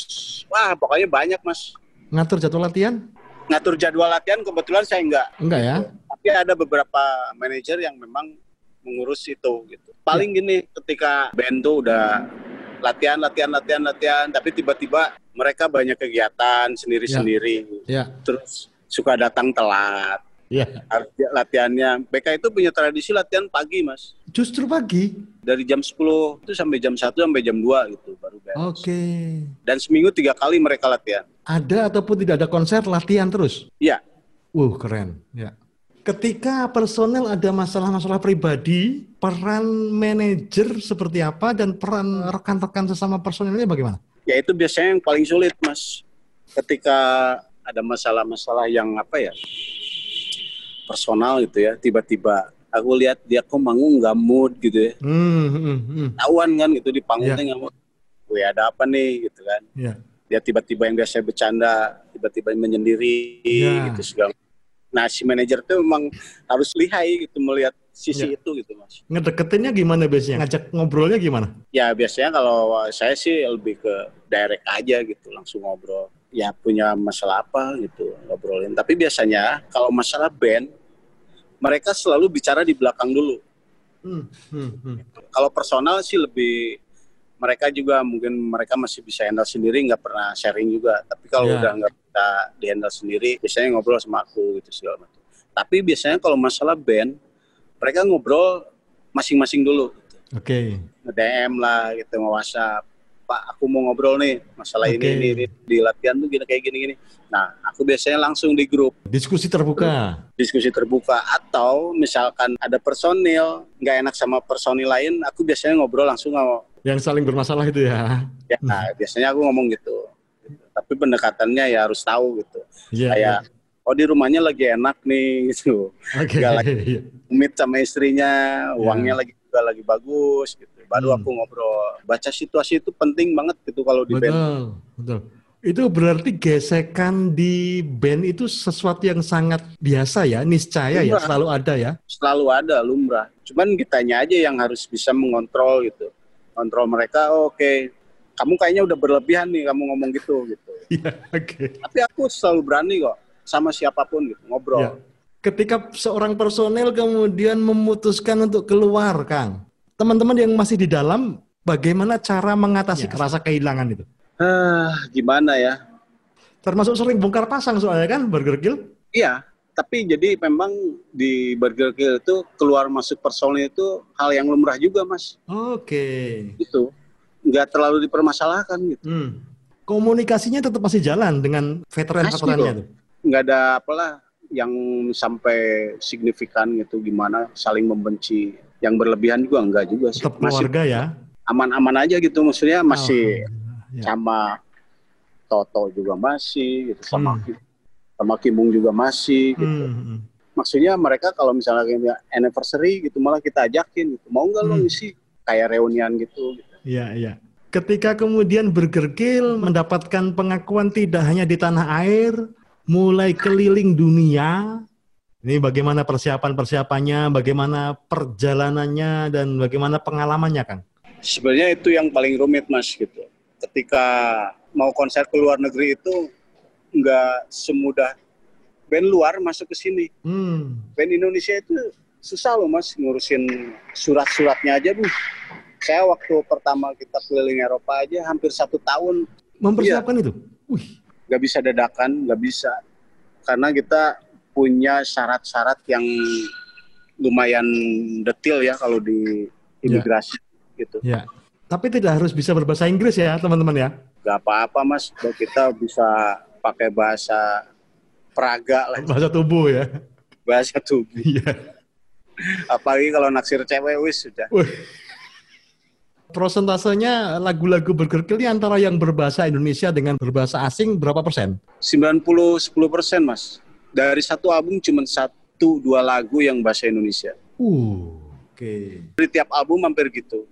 Speaker 2: wah pokoknya banyak mas.
Speaker 1: Ngatur jadwal latihan?
Speaker 2: Ngatur jadwal latihan kebetulan saya enggak.
Speaker 1: Enggak ya?
Speaker 2: tapi ada beberapa manajer yang memang mengurus itu gitu. Paling gini ketika band tuh udah latihan latihan latihan latihan tapi tiba-tiba mereka banyak kegiatan sendiri-sendiri
Speaker 1: Ya.
Speaker 2: terus suka datang telat
Speaker 1: Ya.
Speaker 2: harus dia- latihannya BK itu punya tradisi latihan pagi mas
Speaker 1: Justru pagi.
Speaker 2: dari jam 10 itu sampai jam 1 sampai jam 2 gitu baru beres
Speaker 1: Oke.
Speaker 2: dan seminggu tiga kali mereka latihan
Speaker 1: Ada ataupun tidak ada konser latihan terus.
Speaker 2: iya
Speaker 1: Wuh, keren. Ya. Ketika personel ada masalah-masalah pribadi, peran manajer seperti apa dan peran rekan-rekan sesama personelnya bagaimana?
Speaker 2: ya itu biasanya yang paling sulit mas ketika ada masalah-masalah yang apa ya personal gitu ya tiba-tiba aku lihat dia kok manggung nggak mood gitu ya
Speaker 1: Hmm, hmm, hmm.
Speaker 2: tahuan kan gitu di panggungnya
Speaker 1: Ya.
Speaker 2: nggak mood Wih ada apa nih gitu kan
Speaker 1: Ya.
Speaker 2: dia tiba-tiba yang biasa bercanda tiba-tiba menyendiri
Speaker 1: Ya.
Speaker 2: gitu segala nah si manajer tuh memang harus lihai gitu melihat sisi
Speaker 1: Ya.
Speaker 2: itu gitu mas
Speaker 1: Ngedeketinnya gimana biasanya? Ngajak ngobrolnya gimana?
Speaker 2: ya biasanya kalau saya sih lebih ke direct aja gitu langsung ngobrol ya punya masalah apa gitu ngobrolin. Tapi biasanya kalau masalah band mereka selalu bicara di belakang dulu.
Speaker 1: Hmm, hmm, hmm.
Speaker 2: Kalau personal sih lebih mereka juga mungkin mereka masih bisa handle sendiri nggak pernah sharing juga. Tapi kalau
Speaker 1: Ya.
Speaker 2: udah nggak bisa di handle sendiri biasanya ngobrol sama aku gitu segala macam. Tapi biasanya kalau masalah band mereka ngobrol masing-masing dulu. Gitu.
Speaker 1: Oke.
Speaker 2: nge-DM lah gitu nge WhatsApp Pak aku mau ngobrol nih masalah ini,
Speaker 1: Oke.
Speaker 2: ini ini di latihan tuh gini kayak gini gini nah aku biasanya langsung di grup
Speaker 1: Diskusi terbuka.
Speaker 2: diskusi terbuka atau misalkan ada personil nggak enak sama personil lain aku biasanya ngobrol langsung sama
Speaker 1: Yang saling bermasalah itu ya.
Speaker 2: ya nah, biasanya aku ngomong gitu tapi pendekatannya ya harus tahu gitu
Speaker 1: Iya.
Speaker 2: kayak oh di rumahnya lagi enak nih gitu
Speaker 1: iya. Oke.
Speaker 2: nggak lagi
Speaker 1: iya.
Speaker 2: meet sama istrinya uangnya lagi juga lagi bagus gitu baru
Speaker 1: Hmm.
Speaker 2: aku ngobrol baca situasi itu penting banget gitu kalau di band
Speaker 1: Betul, betul. Itu berarti gesekan di band itu sesuatu yang sangat biasa ya, niscaya ya,
Speaker 2: Lumrah.
Speaker 1: selalu ada ya.
Speaker 2: selalu ada lumrah cuman kitanya aja yang harus bisa mengontrol gitu kontrol mereka oh, oke kamu kayaknya udah berlebihan nih kamu ngomong gitu gitu
Speaker 1: Iya, oke.
Speaker 2: tapi aku selalu berani kok sama siapa pun gitu ngobrol
Speaker 1: Ya. Ketika seorang personel kemudian memutuskan untuk keluar, Kang, teman-teman yang masih di dalam, bagaimana cara mengatasi
Speaker 2: Ya.
Speaker 1: rasa kehilangan itu?
Speaker 2: ah gimana ya
Speaker 1: Termasuk sering bongkar pasang soalnya kan, Burger Kill.
Speaker 2: iya tapi jadi memang di Burger Kill itu keluar masuk personil itu hal yang lumrah juga mas
Speaker 1: Oke.
Speaker 2: itu nggak terlalu dipermasalahkan gitu
Speaker 1: Hmm. Komunikasinya tetap masih jalan dengan veteran-veterannya itu.
Speaker 2: nggak ada apalah yang sampai signifikan gitu gimana saling membenci yang berlebihan juga enggak juga sih
Speaker 1: Tetap
Speaker 2: masih
Speaker 1: keluarga ya.
Speaker 2: aman-aman aja gitu maksudnya masih
Speaker 1: Alhamdulillah, ya.
Speaker 2: sama Toto juga masih gitu sama
Speaker 1: Hmm.
Speaker 2: Sama Kimung juga masih gitu
Speaker 1: Hmm, hmm.
Speaker 2: maksudnya mereka kalau misalnya kayak anniversary gitu malah kita ajakin gitu mau nggak lo
Speaker 1: Hmm.
Speaker 2: ngisi kayak reunian gitu, gitu.
Speaker 1: Iya, iya. Ketika kemudian Burger Kill mendapatkan pengakuan tidak hanya di tanah air, mulai keliling dunia. Ini bagaimana persiapan-persiapannya, bagaimana perjalanannya, dan bagaimana pengalamannya, Kang?
Speaker 2: sebenarnya itu yang paling rumit mas gitu. Ketika mau konser ke luar negeri itu nggak semudah band luar masuk ke sini.
Speaker 1: Hmm,
Speaker 2: band Indonesia itu susah loh mas ngurusin surat-suratnya aja bu saya waktu pertama kita keliling Eropa aja hampir satu tahun.
Speaker 1: Mempersiapkan itu. Wih,
Speaker 2: nggak bisa dadakan nggak bisa karena kita punya syarat-syarat yang lumayan detail ya kalau di imigrasi gitu
Speaker 1: ya. Tapi tidak harus bisa berbahasa Inggris ya, teman-teman ya.
Speaker 2: nggak apa-apa mas kita bisa pakai bahasa Praga lah
Speaker 1: Bahasa tubuh ya.
Speaker 2: bahasa tubuh
Speaker 1: Iya.
Speaker 2: apalagi kalau naksir cewek wis sudah.
Speaker 1: Prosentasenya lagu-lagu Burger Kill ini antara yang berbahasa Indonesia dengan berbahasa asing berapa persen?
Speaker 2: 90 10 persen mas dari satu album cuma satu dua lagu yang bahasa Indonesia
Speaker 1: Uh, oke.
Speaker 2: dari tiap album hampir gitu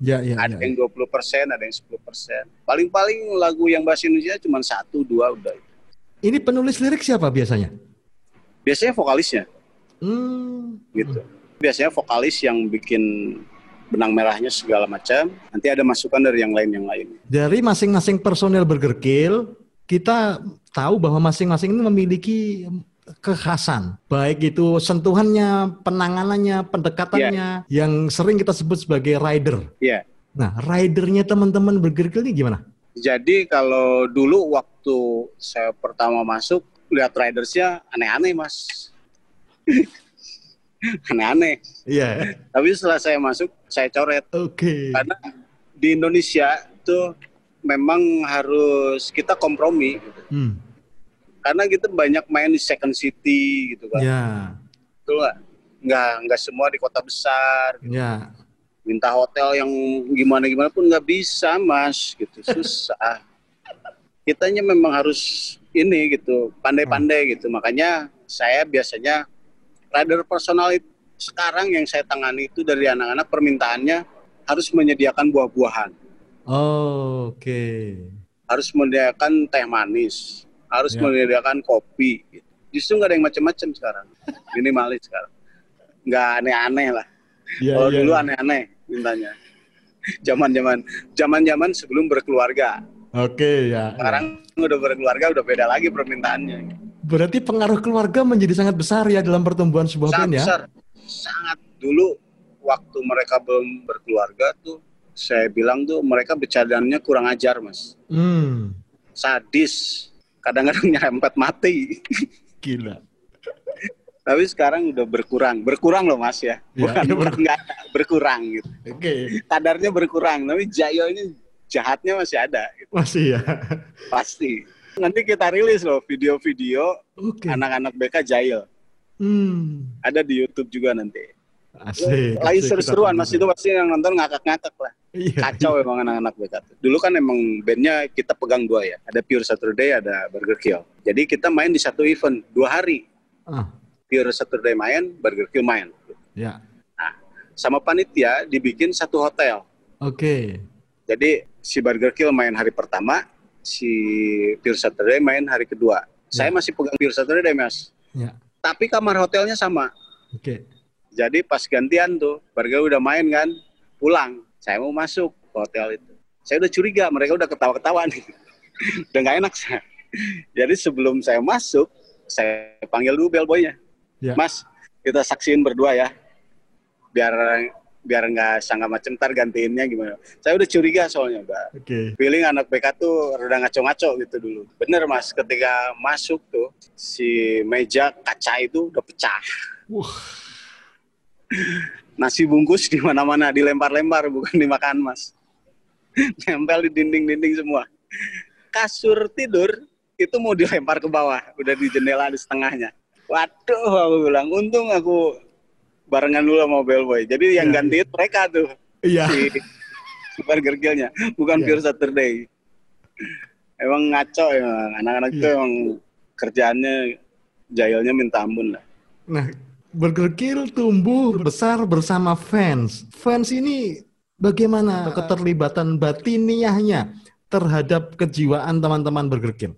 Speaker 1: Ya, ya,
Speaker 2: ada
Speaker 1: ya.
Speaker 2: yang 20 persen ada yang 10 persen paling-paling lagu yang bahasa Indonesia cuma satu dua udah
Speaker 1: Ini penulis lirik siapa biasanya?
Speaker 2: biasanya vokalisnya
Speaker 1: Hmm,
Speaker 2: gitu biasanya vokalis yang bikin benang merahnya segala macam nanti ada masukan dari yang lain yang lain
Speaker 1: dari masing-masing personel Burger Kill, kita tahu bahwa masing-masing ini memiliki kekhasan, baik itu sentuhannya, penanganannya, pendekatannya, yang sering kita sebut sebagai rider.
Speaker 2: Iya.
Speaker 1: Nah, ridernya teman-teman Burger Kill ini gimana?
Speaker 2: Jadi kalau dulu waktu saya pertama masuk lihat ridersnya aneh-aneh mas, aneh-aneh.
Speaker 1: Iya.
Speaker 2: Tapi setelah saya masuk saya coret
Speaker 1: Oke.
Speaker 2: karena di Indonesia itu memang harus kita kompromi gitu.
Speaker 1: Hmm.
Speaker 2: karena kita banyak main di second city gitu kan.
Speaker 1: Ya,
Speaker 2: Betul nggak? Nggak nggak semua di kota besar. Gitu.
Speaker 1: ya.
Speaker 2: Minta hotel yang gimana gimana pun nggak bisa mas gitu susah. Kitanya memang harus ini gitu pandai-pandai gitu. Makanya saya biasanya rider personal itu sekarang yang saya tangani itu dari anak-anak permintaannya harus menyediakan buah-buahan,
Speaker 1: Oh, Oke.
Speaker 2: harus menyediakan teh manis, harus
Speaker 1: Ya.
Speaker 2: menyediakan kopi. Gitu. Justru nggak ada yang macam-macam sekarang, minimalis sekarang, nggak aneh-aneh lah.
Speaker 1: Ya,
Speaker 2: Kalau
Speaker 1: ya.
Speaker 2: dulu aneh-aneh mintanya. Zaman-zaman zaman-zaman sebelum berkeluarga.
Speaker 1: Oke ya.
Speaker 2: Sekarang udah berkeluarga udah beda lagi permintaannya.
Speaker 1: Berarti pengaruh keluarga menjadi sangat besar ya dalam pertumbuhan sebuah
Speaker 2: Sangat
Speaker 1: band ya.
Speaker 2: besar. Sangat dulu waktu mereka belum berkeluarga tuh saya bilang tuh mereka bercandanya kurang ajar mas.
Speaker 1: Hmm,
Speaker 2: Sadis. Kadang-kadang nyerempet mati.
Speaker 1: gila.
Speaker 2: Tapi sekarang udah berkurang. Berkurang loh mas ya.
Speaker 1: Iya,
Speaker 2: Bukan,
Speaker 1: iya,
Speaker 2: bukan nggak ada, berkurang gitu.
Speaker 1: Oke,
Speaker 2: Kadarnya berkurang. Tapi Jayo ini jahatnya masih ada. gitu.
Speaker 1: masih ya.
Speaker 2: Pasti. Nanti kita rilis loh video-video
Speaker 1: Oke.
Speaker 2: anak-anak BK Jail.
Speaker 1: Hmm,
Speaker 2: Ada di YouTube juga nanti.
Speaker 1: asik.
Speaker 2: Lagi seru-seruan
Speaker 1: kita
Speaker 2: mas itu pasti yang nonton ngakak-ngakak lah.
Speaker 1: Iya.
Speaker 2: Kacau emang anak-anak BK. Dulu kan emang bandnya kita pegang dua ya. Ada Pure Saturday, ada Burger Kill. Jadi kita main di satu event dua hari.
Speaker 1: Ah,
Speaker 2: Pure Saturday main, Burger Kill main.
Speaker 1: ya.
Speaker 2: Sama panitia dibikin satu hotel.
Speaker 1: Oke.
Speaker 2: Jadi si Burger Kill main hari pertama, si Pure Saturday main hari kedua. Saya masih pegang Pure Saturday mas.
Speaker 1: Ya.
Speaker 2: Tapi kamar hotelnya sama.
Speaker 1: Oke.
Speaker 2: Jadi pas gantian tuh, Burger udah main kan, pulang. Saya mau masuk ke hotel itu. Saya udah curiga, mereka udah ketawa-ketawa nih. udah nggak enak saya. Jadi sebelum saya masuk, saya panggil dulu bellboynya.
Speaker 1: Ya.
Speaker 2: Mas, kita saksiin berdua ya. Biar biar nggak sangka macem ntar gantiinnya gimana. Saya udah curiga soalnya, Mbak.
Speaker 1: Oke.
Speaker 2: Feeling anak BK tuh rada ngaco-ngaco gitu dulu. Bener mas, ketika masuk tuh si meja kaca itu udah pecah.
Speaker 1: Wah.
Speaker 2: Nasi bungkus di mana-mana dilempar-lempar bukan dimakan mas. Nempel di dinding-dinding semua. Kasur tidur itu mau dilempar ke bawah, udah di jendela di setengahnya. Waduh, aku bilang, untung aku barengan dulu sama bellboy. Jadi yang
Speaker 1: Iya,
Speaker 2: gantiin mereka tuh
Speaker 1: Iya.
Speaker 2: si, si Burger Kill-nya, bukan
Speaker 1: Iya.
Speaker 2: Pure Saturday. Emang ngaco emang, anak-anak itu
Speaker 1: Iya.
Speaker 2: emang kerjaannya jahilnya minta ampun lah.
Speaker 1: Nah, Burger Kill tumbuh besar bersama fans. Fans ini bagaimana keterlibatan batiniahnya terhadap kejiwaan teman-teman Burger Kill?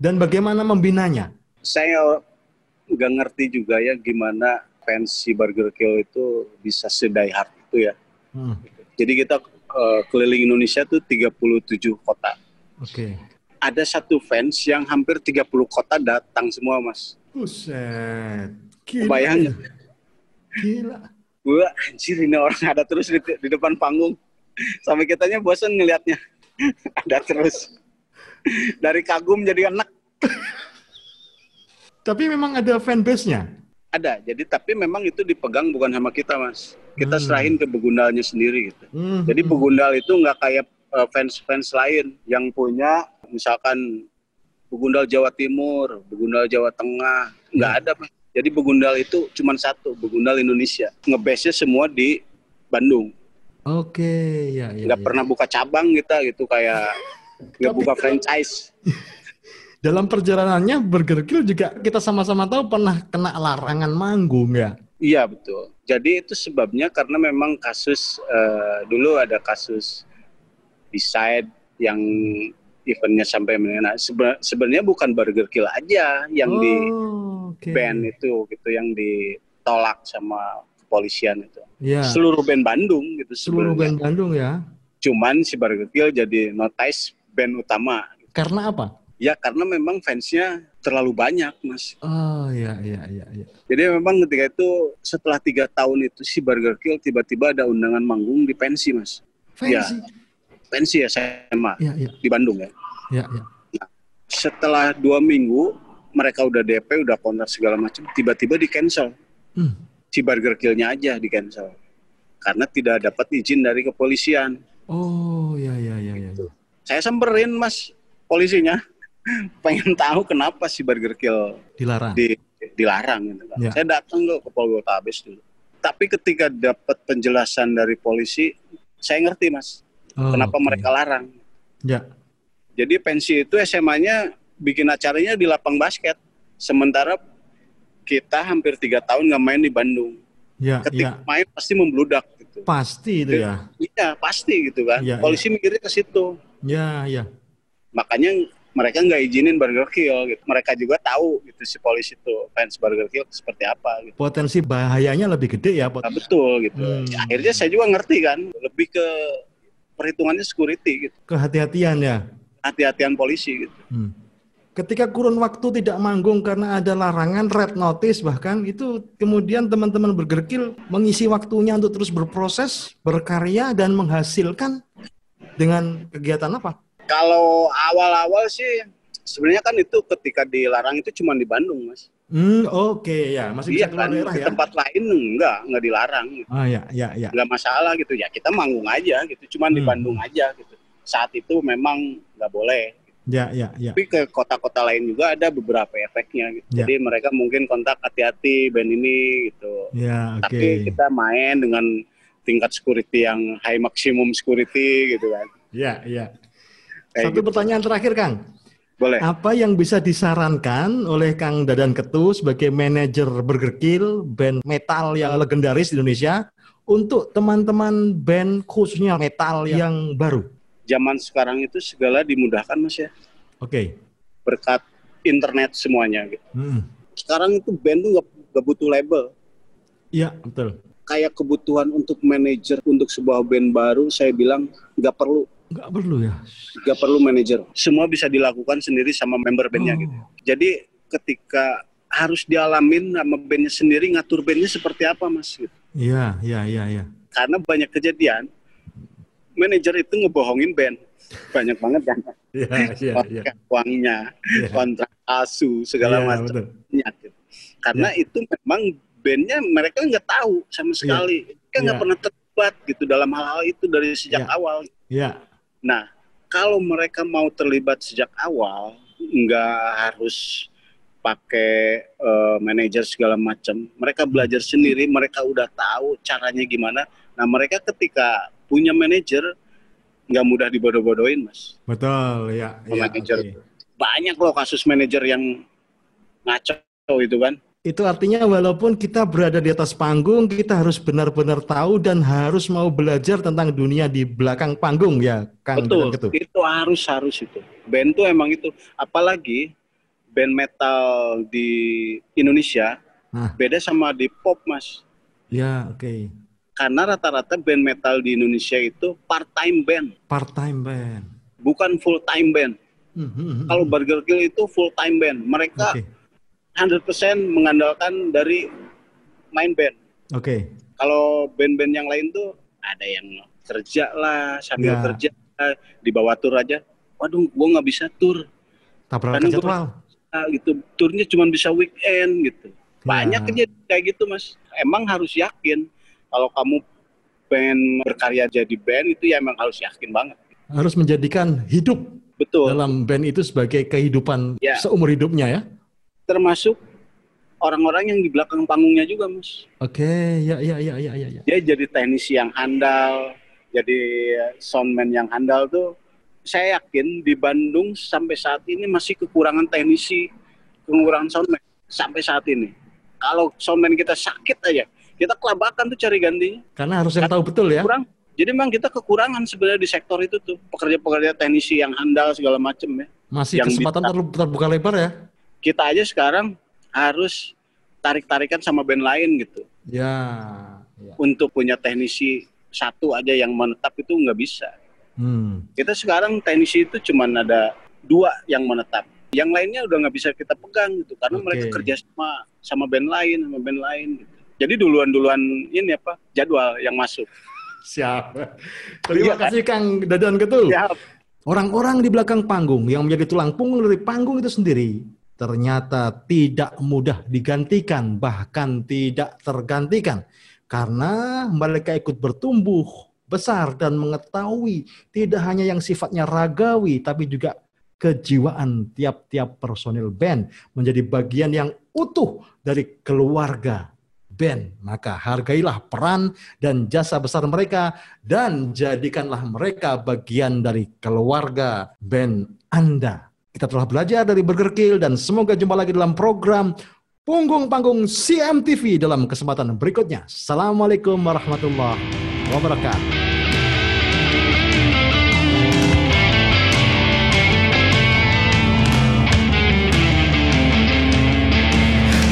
Speaker 1: Dan bagaimana membinanya?
Speaker 2: Saya nggak ngerti juga ya gimana fans si Burger Kill itu bisa sedai hard itu ya.
Speaker 1: Hmm,
Speaker 2: Jadi kita eh, keliling Indonesia tuh 37 kota.
Speaker 1: Oke.
Speaker 2: Ada satu fans yang hampir 30 kota datang semua mas.
Speaker 1: Buset. Gila. Ya.
Speaker 2: nggak?
Speaker 1: Gila.
Speaker 2: Wah anjir ini orang ada terus di, di depan panggung. Sampai kitanya bosan ngelihatnya. ada terus. Dari kagum jadi enak.
Speaker 1: Tapi memang ada fanbase-nya.
Speaker 2: Ada. Jadi tapi memang itu dipegang bukan sama kita mas. Kita
Speaker 1: Hmm.
Speaker 2: serahin ke begundalnya sendiri gitu.
Speaker 1: Hmm,
Speaker 2: Jadi begundal itu nggak kayak eh, fans-fans lain yang punya misalkan begundal Jawa Timur, begundal Jawa Tengah, nggak
Speaker 1: Hmm.
Speaker 2: ada Mas. Jadi begundal itu cuma satu, begundal Indonesia. Ngebase-nya semua di Bandung.
Speaker 1: Oke, ya, ya.
Speaker 2: Nggak
Speaker 1: ya.
Speaker 2: pernah buka cabang kita gitu kayak nggak buka franchise.
Speaker 1: Dalam perjalanannya Burger Kill juga kita sama-sama tahu pernah kena larangan manggung ya.
Speaker 2: Iya betul. Jadi itu sebabnya karena memang kasus eh, dulu ada kasus Decide yang eventnya sampai sebe- sebenarnya bukan Burger Kill aja yang di
Speaker 1: Oh, oke.
Speaker 2: band itu gitu yang ditolak sama kepolisian itu.
Speaker 1: Ya.
Speaker 2: Seluruh band Bandung gitu
Speaker 1: Seluruh
Speaker 2: sebenarnya.
Speaker 1: band Bandung ya.
Speaker 2: Cuman si Burger Kill jadi notice band utama.
Speaker 1: Karena apa?
Speaker 2: Ya karena memang fansnya terlalu banyak mas.
Speaker 1: Oh ya ya ya ya.
Speaker 2: Jadi memang ketika itu setelah tiga tahun itu si Burger Kill tiba-tiba ada undangan manggung di pensi mas.
Speaker 1: Fancy.
Speaker 2: Pensi SMA
Speaker 1: Ya ya
Speaker 2: di Bandung ya.
Speaker 1: ya ya.
Speaker 2: Setelah dua minggu mereka udah DP, udah kontrak segala macam, tiba-tiba di cancel.
Speaker 1: Hmm.
Speaker 2: Si Burger Kill-nya aja di cancel. Karena tidak dapat izin dari kepolisian.
Speaker 1: Oh ya ya ya ya. ya.
Speaker 2: Saya samperin mas polisinya, pengen tahu kenapa si Burger Kill
Speaker 1: Dilarang.
Speaker 2: di, dilarang. Gitu kan.
Speaker 1: Ya.
Speaker 2: Saya datang loh ke Polgotabes dulu. Tapi ketika dapat penjelasan dari polisi, saya ngerti mas,
Speaker 1: Oh,
Speaker 2: kenapa
Speaker 1: oke.
Speaker 2: mereka larang.
Speaker 1: Ya.
Speaker 2: Jadi pensi itu SMA-nya bikin acaranya di lapang basket. Sementara kita hampir tiga tahun nggak main di Bandung.
Speaker 1: Ya
Speaker 2: Ketika
Speaker 1: ya.
Speaker 2: main pasti membludak gitu.
Speaker 1: Pasti itu ya.
Speaker 2: Iya pasti gitu kan.
Speaker 1: Iya,
Speaker 2: Polisi mikirnya ke situ.
Speaker 1: Ya ya.
Speaker 2: Makanya mereka nggak izinin Burger Kill gitu. Mereka juga tahu gitu si polisi itu fans Burger Kill seperti apa gitu.
Speaker 1: Potensi bahayanya lebih gede ya.
Speaker 2: Nah, betul gitu.
Speaker 1: Hmm.
Speaker 2: Akhirnya saya juga ngerti kan. Lebih ke perhitungannya security gitu.
Speaker 1: Kehati-hatian ya.
Speaker 2: hati-hatian polisi gitu.
Speaker 1: Hmm. Ketika kurun waktu tidak manggung karena ada larangan red notice bahkan itu kemudian teman-teman bergerkil mengisi waktunya untuk terus berproses, berkarya dan menghasilkan dengan kegiatan apa?
Speaker 2: Kalau awal-awal sih sebenarnya kan itu ketika dilarang itu cuma di Bandung, Mas.
Speaker 1: Hmm, oke ya, masih bisa
Speaker 2: Iya
Speaker 1: keluar
Speaker 2: kan,
Speaker 1: daerah
Speaker 2: di
Speaker 1: ya.
Speaker 2: tempat lain enggak, enggak dilarang. gitu.
Speaker 1: Ah ya, ya, ya.
Speaker 2: Nggak masalah gitu ya. Kita manggung aja gitu, cuma di
Speaker 1: Hmm.
Speaker 2: Bandung aja gitu. Saat itu memang nggak boleh.
Speaker 1: Ya, ya, ya.
Speaker 2: Tapi ke kota-kota lain juga ada beberapa efeknya gitu.
Speaker 1: Ya.
Speaker 2: Jadi mereka mungkin kontak hati-hati band ini gitu.
Speaker 1: Ya, oke.
Speaker 2: Tapi kita main dengan tingkat security yang high maximum security gitu kan.
Speaker 1: Ya, ya.
Speaker 2: Kayak
Speaker 1: Satu
Speaker 2: gitu.
Speaker 1: pertanyaan terakhir, Kang.
Speaker 2: Boleh.
Speaker 1: Apa yang bisa disarankan oleh Kang Dadan Ketu sebagai manajer Burger Kill, band metal yang legendaris di Indonesia, untuk teman-teman band khususnya metal yang baru?
Speaker 2: Zaman sekarang itu segala dimudahkan Mas ya.
Speaker 1: Oke.
Speaker 2: Berkat internet semuanya gitu.
Speaker 1: Hmm.
Speaker 2: Sekarang itu band tuh nggak nggak butuh label.
Speaker 1: Iya, betul.
Speaker 2: Kayak kebutuhan untuk manajer untuk sebuah band baru, saya bilang nggak perlu
Speaker 1: Nggak perlu ya.
Speaker 2: nggak perlu manajer. Semua bisa dilakukan sendiri sama member bandnya
Speaker 1: Oh.
Speaker 2: gitu. Jadi ketika harus dialamin sama bandnya sendiri ngatur bandnya seperti apa mas gitu.
Speaker 1: Iya, iya, iya, iya.
Speaker 2: Karena banyak kejadian manajer itu ngebohongin band banyak banget kan
Speaker 1: Iya, iya, iya.
Speaker 2: uangnya
Speaker 1: Iya.
Speaker 2: kontrak asu segala
Speaker 1: Iya,
Speaker 2: macam
Speaker 1: betul.
Speaker 2: gitu. karena itu memang bandnya mereka nggak tahu sama sekali kan nggak
Speaker 1: Iya.
Speaker 2: pernah terlibat gitu dalam hal-hal itu dari sejak
Speaker 1: Iya.
Speaker 2: awal
Speaker 1: Iya.
Speaker 2: Nah, kalau mereka mau terlibat sejak awal, nggak harus pakai eh, manajer segala macam. Mereka belajar sendiri, mereka udah tahu caranya gimana. Nah, mereka ketika punya manajer, nggak mudah dibodoh-bodohin, mas.
Speaker 1: Betul, ya. ya
Speaker 2: Manajer.
Speaker 1: oke.
Speaker 2: Banyak loh kasus manajer yang ngaco itu kan.
Speaker 1: Itu artinya walaupun kita berada di atas panggung, kita harus benar-benar tahu dan harus mau belajar tentang dunia di belakang panggung ya, Kang
Speaker 2: Betul,
Speaker 1: Ketu.
Speaker 2: itu harus harus itu. Band tuh emang itu. Apalagi band metal di Indonesia
Speaker 1: Nah.
Speaker 2: beda sama di pop, mas.
Speaker 1: Ya, oke.
Speaker 2: karena rata-rata band metal di Indonesia itu part time band,
Speaker 1: Part-time band.
Speaker 2: bukan full time band.
Speaker 1: Hmm, hmm, hmm.
Speaker 2: Kalau Burger Kill itu full time band, mereka
Speaker 1: Oke,
Speaker 2: 100% mengandalkan dari main band.
Speaker 1: oke.
Speaker 2: Kalau band-band yang lain tuh ada yang kerja lah sambil
Speaker 1: Ya.
Speaker 2: kerja di bawah tur aja. Waduh, gua nggak bisa tur,
Speaker 1: Tabrakan jadwal.
Speaker 2: gitu. Turnya cuma bisa weekend gitu.
Speaker 1: Ya.
Speaker 2: Banyak kejadian kayak gitu mas. Emang harus yakin kalau kamu pengen berkarya jadi band itu ya emang harus yakin banget.
Speaker 1: Harus menjadikan hidup
Speaker 2: Betul.
Speaker 1: dalam band itu sebagai kehidupan
Speaker 2: Ya.
Speaker 1: seumur hidupnya ya.
Speaker 2: Termasuk orang-orang yang di belakang panggungnya juga, Mas.
Speaker 1: Oke, ya, ya, ya, ya, ya. ya.
Speaker 2: Dia jadi teknisi yang handal, jadi soundman yang handal tuh. Saya yakin di Bandung sampai saat ini masih kekurangan teknisi, kekurangan soundman sampai saat ini. Kalau soundman kita sakit aja, kita kelabakan tuh cari gantinya.
Speaker 1: Karena harus yang tahu betul ya.
Speaker 2: Kurang. Jadi memang kita kekurangan sebenarnya di sektor itu tuh pekerja-pekerja teknisi yang handal segala macem ya.
Speaker 1: Masih
Speaker 2: yang
Speaker 1: kesempatan terbuka lebar ya.
Speaker 2: Kita aja sekarang harus tarik-tarikan sama band lain gitu.
Speaker 1: Ya. ya.
Speaker 2: untuk punya teknisi satu aja yang menetap itu nggak bisa.
Speaker 1: Hmm.
Speaker 2: Kita sekarang teknisi itu cuma ada dua yang menetap. Yang lainnya udah nggak bisa kita pegang gitu karena
Speaker 1: Oke.
Speaker 2: mereka kerja sama sama band lain sama band lain. Gitu. Jadi duluan-duluan ini apa jadwal yang masuk.
Speaker 1: Siap. Terima
Speaker 2: Iya kan?
Speaker 1: kasih Kang Dadan Ketu.
Speaker 2: Ya,
Speaker 1: Orang-orang di belakang panggung yang menjadi tulang punggung dari panggung itu sendiri ternyata tidak mudah digantikan, bahkan tidak tergantikan. Karena mereka ikut bertumbuh besar dan mengetahui tidak hanya yang sifatnya ragawi, tapi juga kejiwaan tiap-tiap personil band menjadi bagian yang utuh dari keluarga band. Maka hargailah peran dan jasa besar mereka dan jadikanlah mereka bagian dari keluarga band Anda. Kita telah belajar dari Burger Kill dan semoga jumpa lagi dalam program Punggung Panggung CMTV dalam kesempatan berikutnya. Assalamualaikum warahmatullahi wabarakatuh.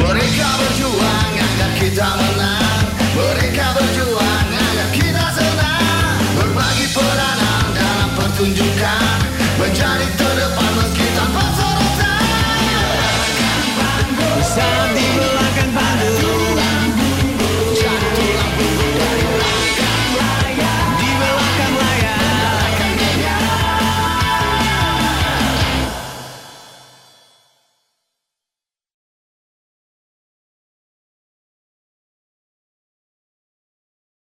Speaker 4: Mereka berjuang agar kita